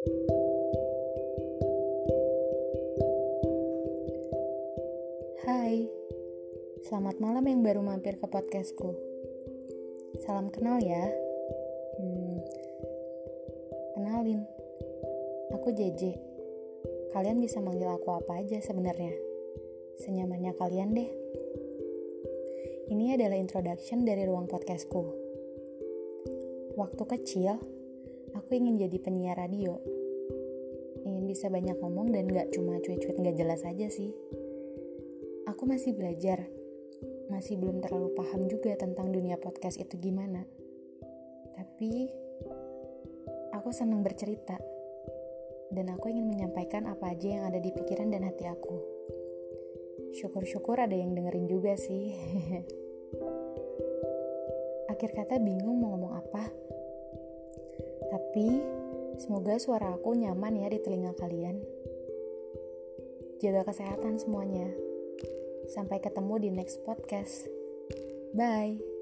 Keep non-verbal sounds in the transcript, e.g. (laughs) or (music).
Hai, selamat malam yang baru mampir ke podcastku. Salam kenal ya. Hmm, kenalin, aku JJ. Kalian bisa manggil aku apa aja sebenarnya. Senyamannya kalian deh. Ini adalah introduction dari ruang podcastku. Waktu kecil, aku ingin jadi penyiar radio. Ingin bisa banyak ngomong dan gak cuma cuit-cuit gak jelas aja sih aku masih belajar, masih belum terlalu paham juga tentang dunia podcast itu gimana. Tapi aku senang bercerita dan aku ingin menyampaikan apa aja yang ada di pikiran dan hati aku. Syukur-syukur ada yang dengerin juga sih. (laughs) Akhir kata bingung mau ngomong apa. Tapi semoga suara aku nyaman ya di telinga kalian. Jaga kesehatan semuanya. Sampai ketemu di next podcast. Bye.